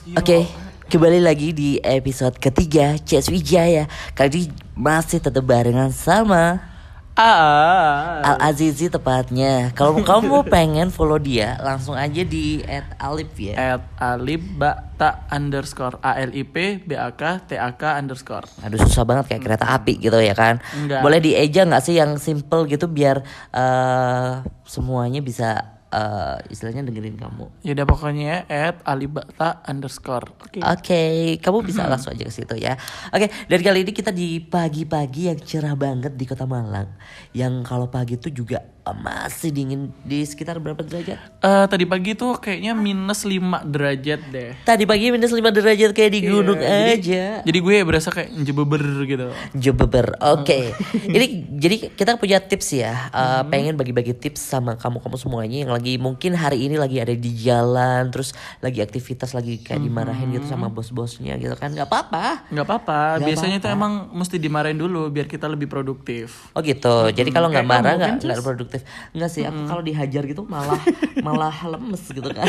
Oke, kembali lagi di episode ketiga CS Wijaya. Kali ini masih tetap barengan sama Ah. Al Azizi tepatnya. Kalau kamu pengen follow dia, langsung aja di @alip ya. At alib ta underscore a l i p b a k t a k underscore. Aduh susah banget kayak kereta api gitu ya kan. Enggak. Boleh dieja nggak sih yang simple gitu biar eh, semuanya bisa eh, istilahnya dengerin kamu. Yaudah pokoknya at alibata underscore. Oke. Oke, kamu bisa langsung aja ke situ ya. Oke, dan kali ini kita di pagi-pagi yang cerah banget di Kota Malang. Yang kalau pagi itu juga masih dingin di sekitar berapa derajat? Eh, tadi pagi tuh kayaknya minus 5 derajat deh. Tadi pagi minus 5 derajat kayak di gunung Iya, aja. Jadi gue berasa kayak jebeber gitu. Jebeber. Oke. ini jadi kita punya tips ya. Eh, Pengen bagi-bagi tips sama kamu-kamu semuanya yang lagi mungkin hari ini lagi ada di jalan, terus lagi aktivitas lagi kayak dimarahin gitu sama bos-bosnya gitu kan. nggak apa-apa. Nggak apa-apa. Nggak Biasanya tuh emang mesti dimarahin dulu biar kita lebih produktif. Oh gitu. Jadi kalau nggak Kayak marah nggak kan, nggak produktif. Nggak sih. Aku kalau dihajar gitu malah malah lemes gitu kan.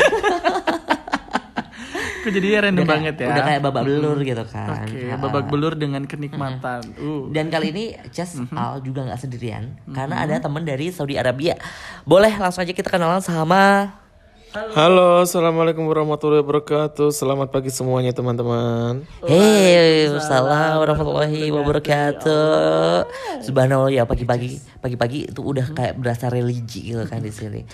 Kok jadi random banget ya. Udah kayak babak belur gitu kan. Oke, babak belur dengan kenikmatan. Uh. Dan kali ini Chess Al juga nggak sendirian karena ada teman dari Saudi Arabia. Boleh langsung aja kita kenalan sama Halo, assalamualaikum warahmatullahi wabarakatuh. Selamat pagi semuanya teman-teman. Hei, Assalamualaikum warahmatullahi wabarakatuh. Subhanallah ya pagi-pagi, pagi-pagi itu udah kayak berasa religi gitu kan di sini.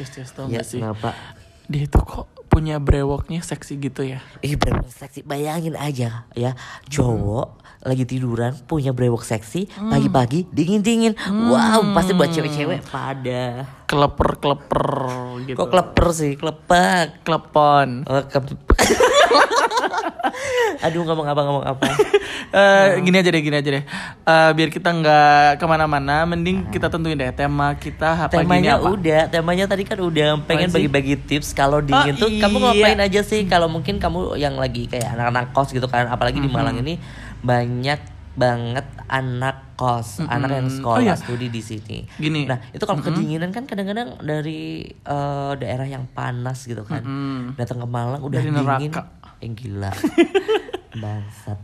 Ya, sih? kenapa? Dia tuh kok punya brewoknya seksi gitu ya. Ih brewok seksi. Bayangin aja ya. Cowok lagi tiduran Punya brewok seksi Pagi-pagi dingin-dingin. Wow pasti buat cewek-cewek pada. Keleper-keleper gitu. Kok kleper sih? Klepak Klepon. oh, ke- Aduh ngomong apa ngomong apa Eh, gini aja deh, gini aja deh. Eh, biar kita nggak ke mana-mana, mending kita tentuin deh tema kita apa gini Temanya apa. udah Temanya tadi kan udah Pengen bagi-bagi tips Kalau dingin Oh, tuh Kamu iya. ngapain aja sih Kalau mungkin kamu yang lagi kayak anak-anak kos gitu kan Apalagi di Malang ini Banyak banget anak kos Anak yang sekolah Oh, iya. studi di sini Gini. Nah itu kalau kedinginan kan kadang-kadang dari eh, daerah yang panas gitu kan Mm-mm. Datang ke Malang udah Dari dingin neraka. Yang gila Bangsat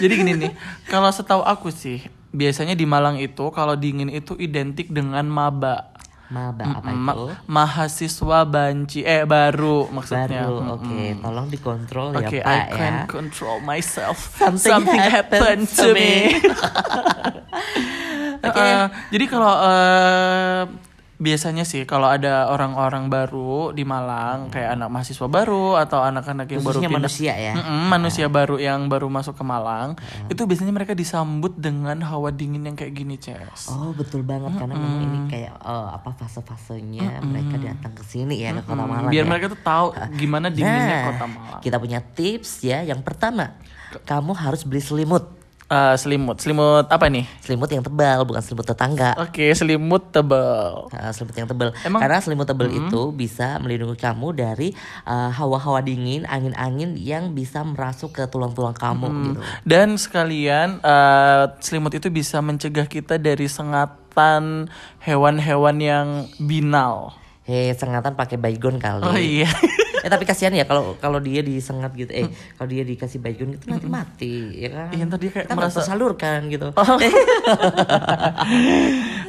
Jadi gini nih, kalau setahu aku sih, biasanya di Malang itu kalau dingin itu identik dengan maba. Maba apa Ma- itu? mahasiswa banci eh baru maksudnya. Baru oke Tolong dikontrol Oke, ya Pak I ya can control myself. Something happened happened to to me. Eh, jadi kalau eh, biasanya sih kalau ada orang-orang baru di Malang kayak anak mahasiswa baru atau anak-anak yang baru Khususnya pindah manusia ya Mm-mm, manusia baru yang baru masuk ke Malang itu biasanya mereka disambut dengan hawa dingin yang kayak gini, Ces. Oh betul banget karena memang ini kayak eh, apa fase-fasenya mereka datang ke sini ya ke kota Malang Biar ya. mereka tuh tahu gimana dinginnya Nah, kota Malang. Kita punya tips ya. Yang pertama, kamu harus beli selimut. Eh, selimut, selimut apa nih? Selimut yang tebal, bukan selimut tetangga. Oke, selimut tebal. Nah, selimut yang tebal. Emang- Karena selimut tebal itu bisa melindungi kamu dari eh, hawa-hawa dingin, angin-angin yang bisa merasuk ke tulang-tulang kamu gitu. Dan sekalian eh, selimut itu bisa mencegah kita dari sengatan hewan-hewan yang binal. Hei, sengatan pakai baygon kali. Oh iya. eh tapi kasihan ya kalau kalau dia disengat gitu. Eh, kalau dia dikasih baygon gitu nanti mati, ya kan? Iya, ntar dia kayak Kita merasa- tersalurkan gitu.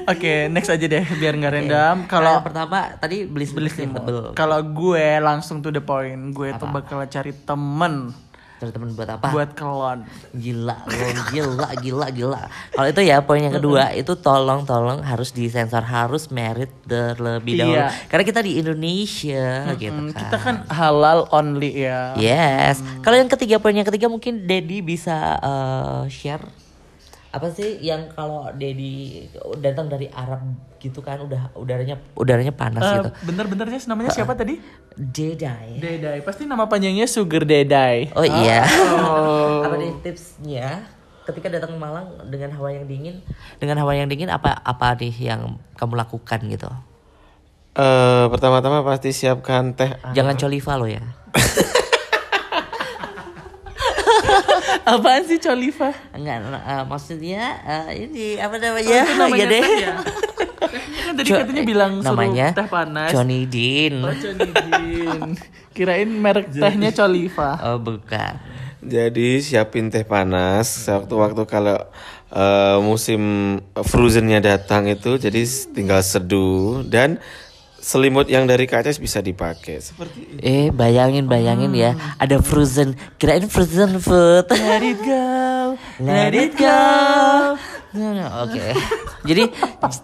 Oke, next aja deh biar nggak random. Kalau Kalau yang pertama tadi beli tebel. kalau gue langsung to the point, gue tuh bakal cari temen Terus temen buat apa? buat kelon. Gila lo, gila, gila, gila. Kalau itu ya poin yang kedua itu tolong tolong harus disensor harus merit terlebih dahulu. Iya. Karena kita di Indonesia gitu Hmm, kan. kita kan halal only ya. Yes. Kalau yang ketiga poin yang ketiga mungkin Dedi bisa eh, share apa sih yang kalau Dedi datang dari Arab gitu kan udah udaranya udaranya panas Eh, gitu. Bener-benernya namanya siapa tadi? Dedai. Dedai. Pasti nama panjangnya Sugar Dedai. Oh iya. Oh. apa nih tipsnya ketika datang ke Malang dengan hawa yang dingin dengan hawa yang dingin apa apa nih yang kamu lakukan gitu Eh, pertama-tama pasti siapkan teh. jangan coliva lo ya Apaan sih Coliva? enggak eh, maksudnya eh, ini apa namanya Oh, itu namanya Iya deh ya? kan tadi Jo- katanya bilang suruh namanya teh panas. Johnny Dean. Oh, Johnny Dean. Kirain merek tehnya Coliva. Oh bukan. Jadi siapin teh panas waktu-waktu kalau eh, musim frozennya datang itu jadi tinggal seduh dan selimut yang dari kaca bisa dipakai seperti Eh bayangin bayangin ya ada frozen kirain frozen food. Let it go. Let it go. Nah, Oke. Jadi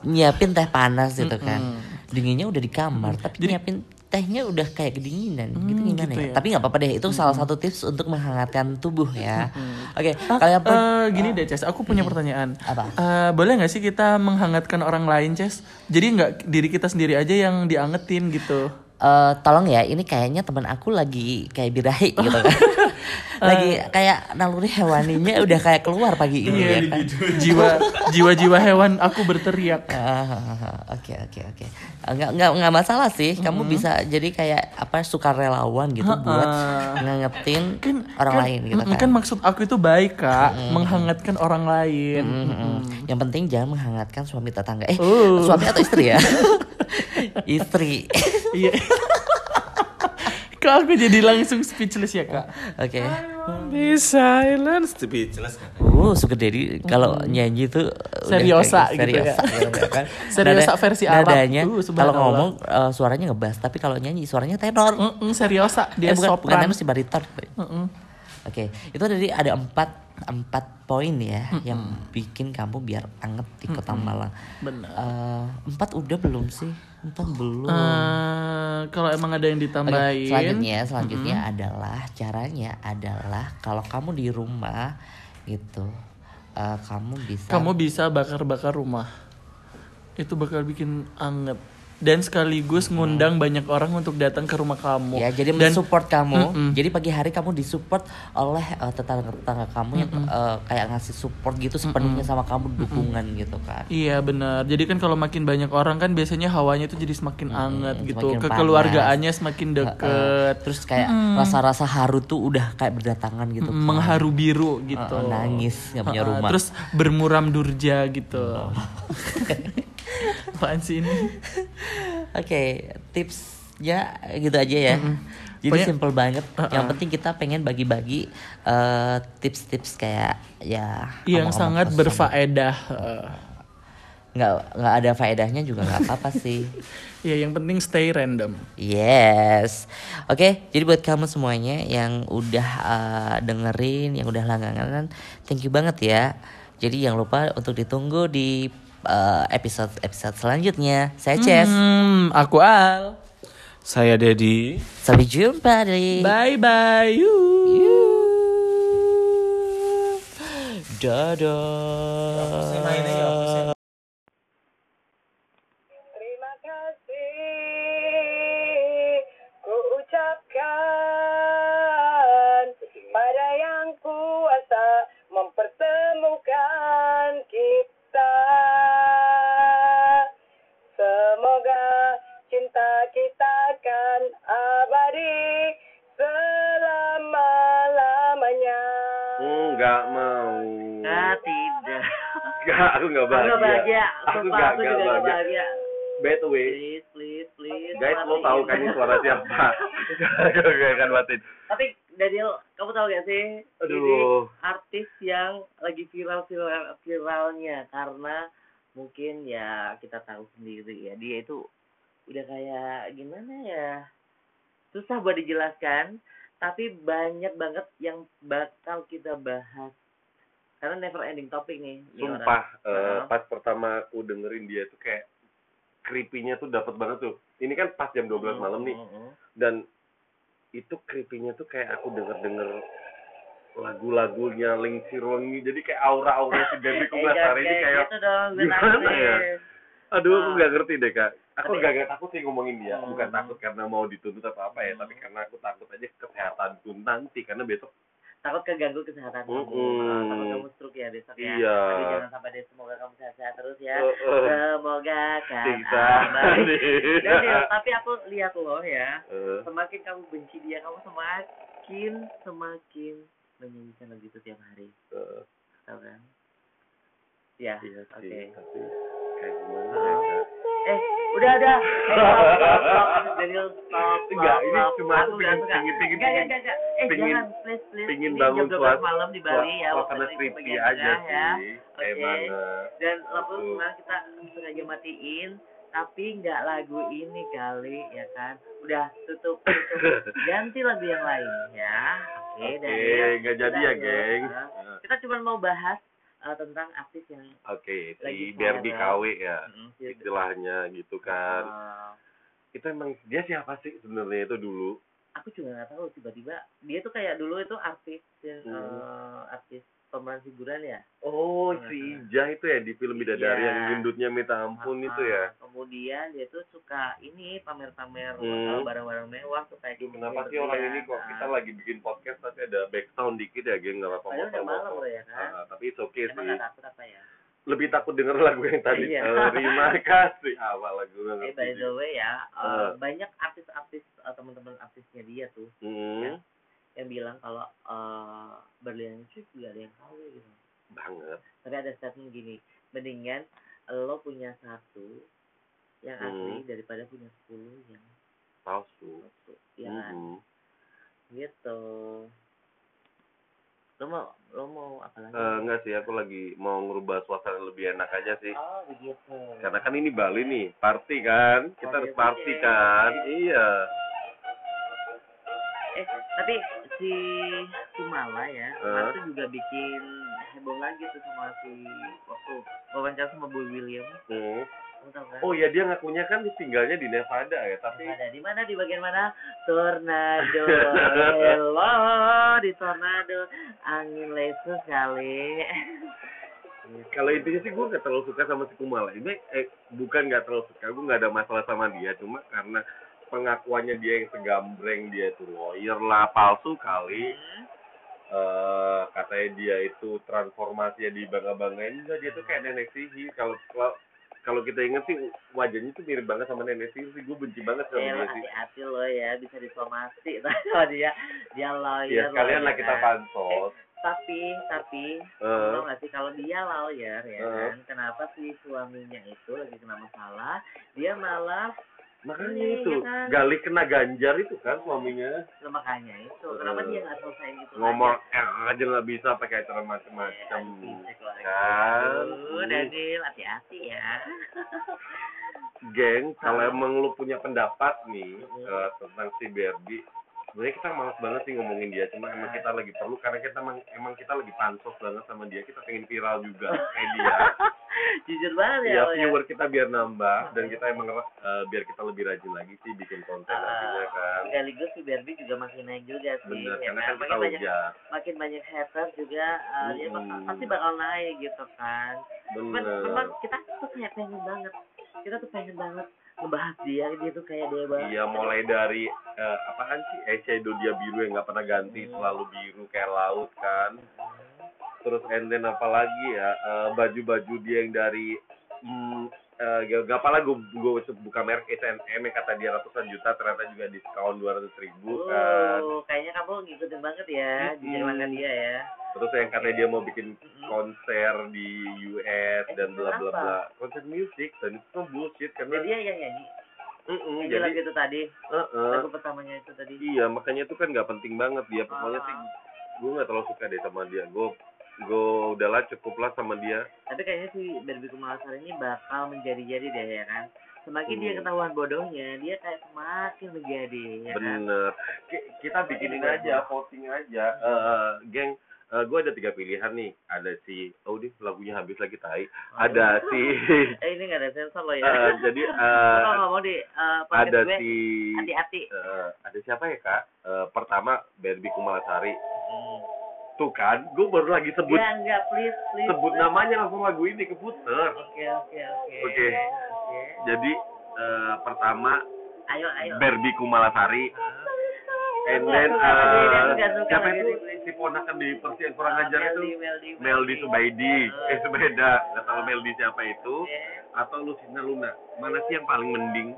nyiapin teh panas gitu kan. Dinginnya udah di kamar, tapi nyiapin tehnya udah kayak kedinginan gitu gimana ya? Tapi nggak apa-apa deh, itu salah satu tips untuk menghangatkan tubuh ya. Oke, kalian pun Eh, gini deh, Ces. Aku punya pertanyaan. Apa? Eh, boleh nggak sih kita menghangatkan orang lain, Ces? Jadi nggak diri kita sendiri aja yang diangetin gitu. eh, tolong ya, ini kayaknya teman aku lagi kayak birahi gitu kan. lagi kayak naluri hewaninya udah kayak keluar pagi ini ya kan. jiwa jiwa-jiwa hewan aku berteriak. Ah, Oke oke oke. Nggak nggak nggak masalah sih. Kamu bisa jadi kayak apa sukarelawan gitu buat ngangetin orang lain gitu kan. kan maksud aku itu baik, Kak. Menghangatkan orang lain. Mm-mm. Yang penting jangan menghangatkan suami tetangga. Eh Oh. suami atau istri ya? istri. Iya. Kok aku jadi langsung speechless ya, Kak? Oke. Be silence speechless kan. Uh, Sugar Daddy kalau nyanyi tuh udah Seriosa kayak- gitu ya. seriosa gitu kan. Seriosa Nada- versi Arab. Nadanya Uh, kalau ngomong eh, suaranya ngebas, tapi kalau nyanyi suaranya tenor. Mm-mm, seriosa, dia eh, bukan, bukan sopran. tenor sih bariton. Mm-mm. Oke, itu tadi ada empat empat poin ya yang bikin kamu biar anget di kota Malang. Benar. Eh, empat udah belum sih? Empat belum. Kalau emang ada yang ditambahin, selanjutnya selanjutnya adalah caranya adalah kalau kamu di rumah gitu, eh, kamu bisa. kamu bisa bakar-bakar rumah. Itu bakal bikin anget. Dan sekaligus ngundang banyak orang untuk datang ke rumah kamu. Ya, jadi Dan mensupport kamu. Jadi pagi hari kamu disupport oleh eh, tetangga-tetangga kamu yang eh, kayak ngasih support gitu sepenuhnya sama kamu dukungan gitu kan. Iya benar. Jadi kan kalau makin banyak orang kan biasanya hawanya itu jadi semakin anget gitu. semakin Kekeluargaannya semakin deket. terus kayak rasa-rasa haru tuh udah kayak berdatangan gitu. kan. mengharu biru gitu. Eh, nangis nggak punya Uh-uh, rumah. Terus bermuram durja gitu. Apaan sih ini? Oke, tipsnya gitu aja ya. Jadi Pokoknya- simple banget. Yang penting kita pengen bagi-bagi eh, tips-tips kayak ya Yang sangat kosong. berfaedah. Uh, nggak nggak ada faedahnya juga nggak apa-apa sih. ya yang penting stay random. Yes. Oke, jadi buat kamu semuanya yang udah eh, dengerin, yang udah langganan, thank you banget ya. Jadi jangan lupa untuk ditunggu di eh, episode-episode selanjutnya. Saya Ces. Hmm, aku Al. Saya Dedi. Sampai jumpa di Bye bye. Yuh. Dadah. Terima kasih aku enggak bahagia. Aku bahagia. Aku aku nggak bahagia. bahagia. By the way, Please, please, please. guys lo tahu kan ini suara siapa? Gue kan batin. Tapi Daniel, kamu tahu gak sih? Ini Aduh. artis yang lagi viral viral viralnya karena mungkin ya kita tahu sendiri ya dia itu udah kayak gimana ya susah buat dijelaskan tapi banyak banget yang bakal kita bahas karena never ending topik nih. Sumpah, eh, Heeh. pas pertama aku dengerin dia tuh kayak creepy-nya tuh dapat banget tuh. Ini kan pas jam 12 malam nih Mm-mm. dan itu creepy-nya tuh kayak aku denger-denger lagu-lagunya Ling Sirwangi jadi kayak aura-aura si Debbie Kumblasari ini kayak gitu dong, gimana ya? aduh aku Ah. nggak ngerti deh kak aku nggak nggak takut sih ngomongin dia Hmm. bukan takut karena mau dituntut apa apa ya tapi karena aku takut aja kesehatanku nanti karena besok takut keganggu kesehatan kamu. Mm-mm. Ah, takut kamu stroke ya besok ya. Iya. Tapi jangan sampai deh. Semoga kamu sehat-sehat terus ya. Semoga kan. Dan ya, tapi aku lihat loh ya semakin kamu benci dia kamu semakin semakin menyanyikan lagu itu tiap hari. Eh, tahu kan? Ya iya oke. tapi kayak gimana ya Eh, udah ada. Eh. Daniel, stop. Enggak, ini cuma aku pengen- pengen- pengen-. Eh, pengen-. Pengen bangun jam 12 suasana malam di Bali ya. suasana creepy pengen aja cerah, ya. sih. Oke. Mana? Dan Betul. sekarang kita sengaja matiin tapi nggak lagu ini kali ya kan udah tutup tutup ganti lagu yang lain ya oke Oke, Daniel. nggak jadi ya, geng. ya. kita cuma mau bahas uh, tentang artis yang Oke, si Barbie viral. KW ya, Mm, si- istilahnya gitu kan. uh, Itu emang dia siapa sih sebenarnya itu dulu? aku juga nggak tahu tiba-tiba dia tuh kayak dulu itu artis Hmm. uh, artis pemeran figuran ya Oh, si Ija itu ya di film Bidadari Iya. yang gendutnya minta ampun Uh, itu ya. Kemudian dia tuh suka ini pamer-pamer Hmm. uh, barang-barang mewah tuh kayak gini, kenapa sih berlian. orang ini kok Nah, kita lagi bikin podcast tapi ada background dikit ya, geng nggak apa-apa. Padahal udah malam loh ya kan. Ah, tapi it's okay Emang sih. gak takut apa ya? Lebih takut denger lagu yang tadi. Iya. Terima kasih. Awal lagu Eh by the way ya, uh, Uh. banyak artis-artis uh, teman-teman artisnya dia tuh Hmm, yang bilang kalau uh, berlian itu juga ada yang KW gitu. banget. Tapi ada statement gini, mendingan lo punya satu yang asli Hmm. daripada punya sepuluh yang Palsu. palsu. Ya kan? Mhm. Gitu. Lo mau lo mau apa lagi? Eh, enggak sih, aku lagi mau ngerubah suasana lebih enak aja sih. Oh begitu. Karena kan ini Bali nih, party kan? Kita Oh, harus iya, party kan? Iya. Eh tapi si Kumala ya, Hah? kemarin tuh juga bikin heboh lagi tuh sama si waktu wawancara sama Boy William. Hmm. Oh iya dia ngakunya kan tinggalnya di Nevada ya, tapi ada di mana di bagian mana? Tornado. Hello di tornado. Angin lesus kali. kalau intinya sih gue gak terlalu suka sama si Kumala. Ini eh, bukan gak terlalu suka, gue gak ada masalah sama dia, cuma karena pengakuannya dia yang segambreng dia itu lawyer lah palsu kali eh katanya dia itu transformasinya di bangga banggain enggak dia tuh kayak nenek sihir kalau kalau kita inget sih wajahnya tuh mirip banget sama nenek sihir sih gue benci banget sama Eh, dia sih hati-hati lo ya bisa disomasi sama dia dia ya lawyer sekalian loh, lah ya kita kan? pansos tapi tapi Eh. tau gak sih kalau dia lawyer ya Eh. kan kenapa si suaminya itu lagi kena masalah dia malah makanya Iya, itu iya kan? Galih kena ganjar itu kan suaminya. Nah, makanya itu. Kenapa dia nggak selesai gitu ngomong eh aja nggak bisa pakai cara macam-macam. Bisik lagi. kan? Daniel hati-hati ya. Geng kalau emang lu punya pendapat nih eh, tentang si Barbie sebenarnya kita malas banget sih ngomongin dia cuma emang kita lagi perlu karena kita emang, emang kita lagi pansos banget sama dia. Kita pengen viral juga kayak dia. Jujur banget ya, ya lo ya. viewer kita biar nambah dan kita emang eh, biar kita lebih rajin lagi sih bikin konten Ah, nantinya kan. sekaligus si Barbie juga makin naik juga sih bener ya karena kan? kan kita makin banyak makin banyak haters juga uh, dia bakal, pasti bakal naik gitu kan. Cuman bener. memang kita tuh kayak pengen banget kita tuh pengen banget ngebahas dia tuh kayak dia banget Iya mulai dari eh, apaan sih? Eyeshadow dia biru yang nggak pernah ganti Hmm. selalu biru kayak laut kan? Terus and then apalagi ya? Eh, baju-baju dia yang dari hmm, eh, gak, gak apalah gue gue buka merek H&M yang kata dia ratusan juta ternyata juga diskon dua ratus ribu kan Oh, kayaknya kamu ngikutin banget ya jujur langgan dia ya. terus yang katanya dia mau bikin konser di US Eh, dan bla bla bla konser musik dan itu bullshit karena Jadi dia yang nyanyi. Mm-mm, Yang jadi itu tadi, uh-uh. lagu pertamanya itu tadi. Iya, makanya itu kan nggak penting banget dia. Pokoknya sih, Ah. gue nggak terlalu suka deh sama dia. Gue, gue udahlah cukup lah sama dia. Tapi kayaknya si Barbie Kumalasari ini bakal menjadi-jadi deh ya kan. Semakin dia Hmm. ketahuan bodohnya, dia kayak semakin menjadi ya kan. Bener. Ki- Kita bikinin aja, voting aja. Eh, geng, gue ada tiga pilihan nih. Ada si, oh deh lagunya habis lagi tai. Ada si, Eh ini nggak ada sensor loh ya. eh, jadi eh, Kalau ngomong di uh, ada gue, si, hati-hati. eh, ada siapa ya kak? Eh, pertama Barbie Kumalasari. Hmm. Tuh kan, gue baru lagi sebut Ya enggak, please, please. sebut please. namanya langsung lagu ini keputer. Oke, oke, oke. Oke. Jadi eh, pertama Ayo, ayo. Barbie Kumalasari, and Nggak then suka siapa itu si ponakan di Persi yang kurang Ah, ajar itu Meldi, Meldi, Meldi Subaidi, Ah. eh Subeda, nggak tahu Meldi siapa itu, atau Lucina Luna, mana sih yang paling mending?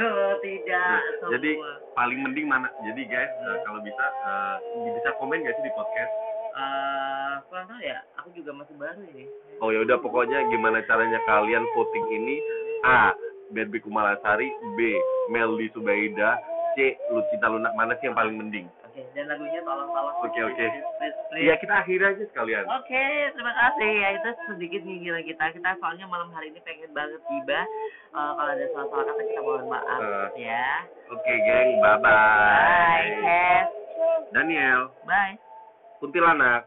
Oh, tidak. Nah, jadi paling mending mana? Jadi guys, eh, kalau bisa eh, bisa komen gak sih di podcast? Eh, kurang tahu ya. Aku juga masih baru ini. Oh ya udah pokoknya gimana caranya kalian voting ini? A. Berbi Kumalasari B Meldi Subaida C Lucita Lunak mana sih yang paling mending Oke, dan lagunya tolong-tolong. Oke, oke. Please, please, please. Iya kita akhiri aja sekalian Oke, terima kasih. Ya itu sedikit nyinyiran kita. Kita soalnya malam hari ini pengen banget tiba. Eh, kalau ada salah-salah kata kita mohon maaf Eh. ya. Oke geng bye Bye, bye Cass. Daniel Bye. Kuntilanak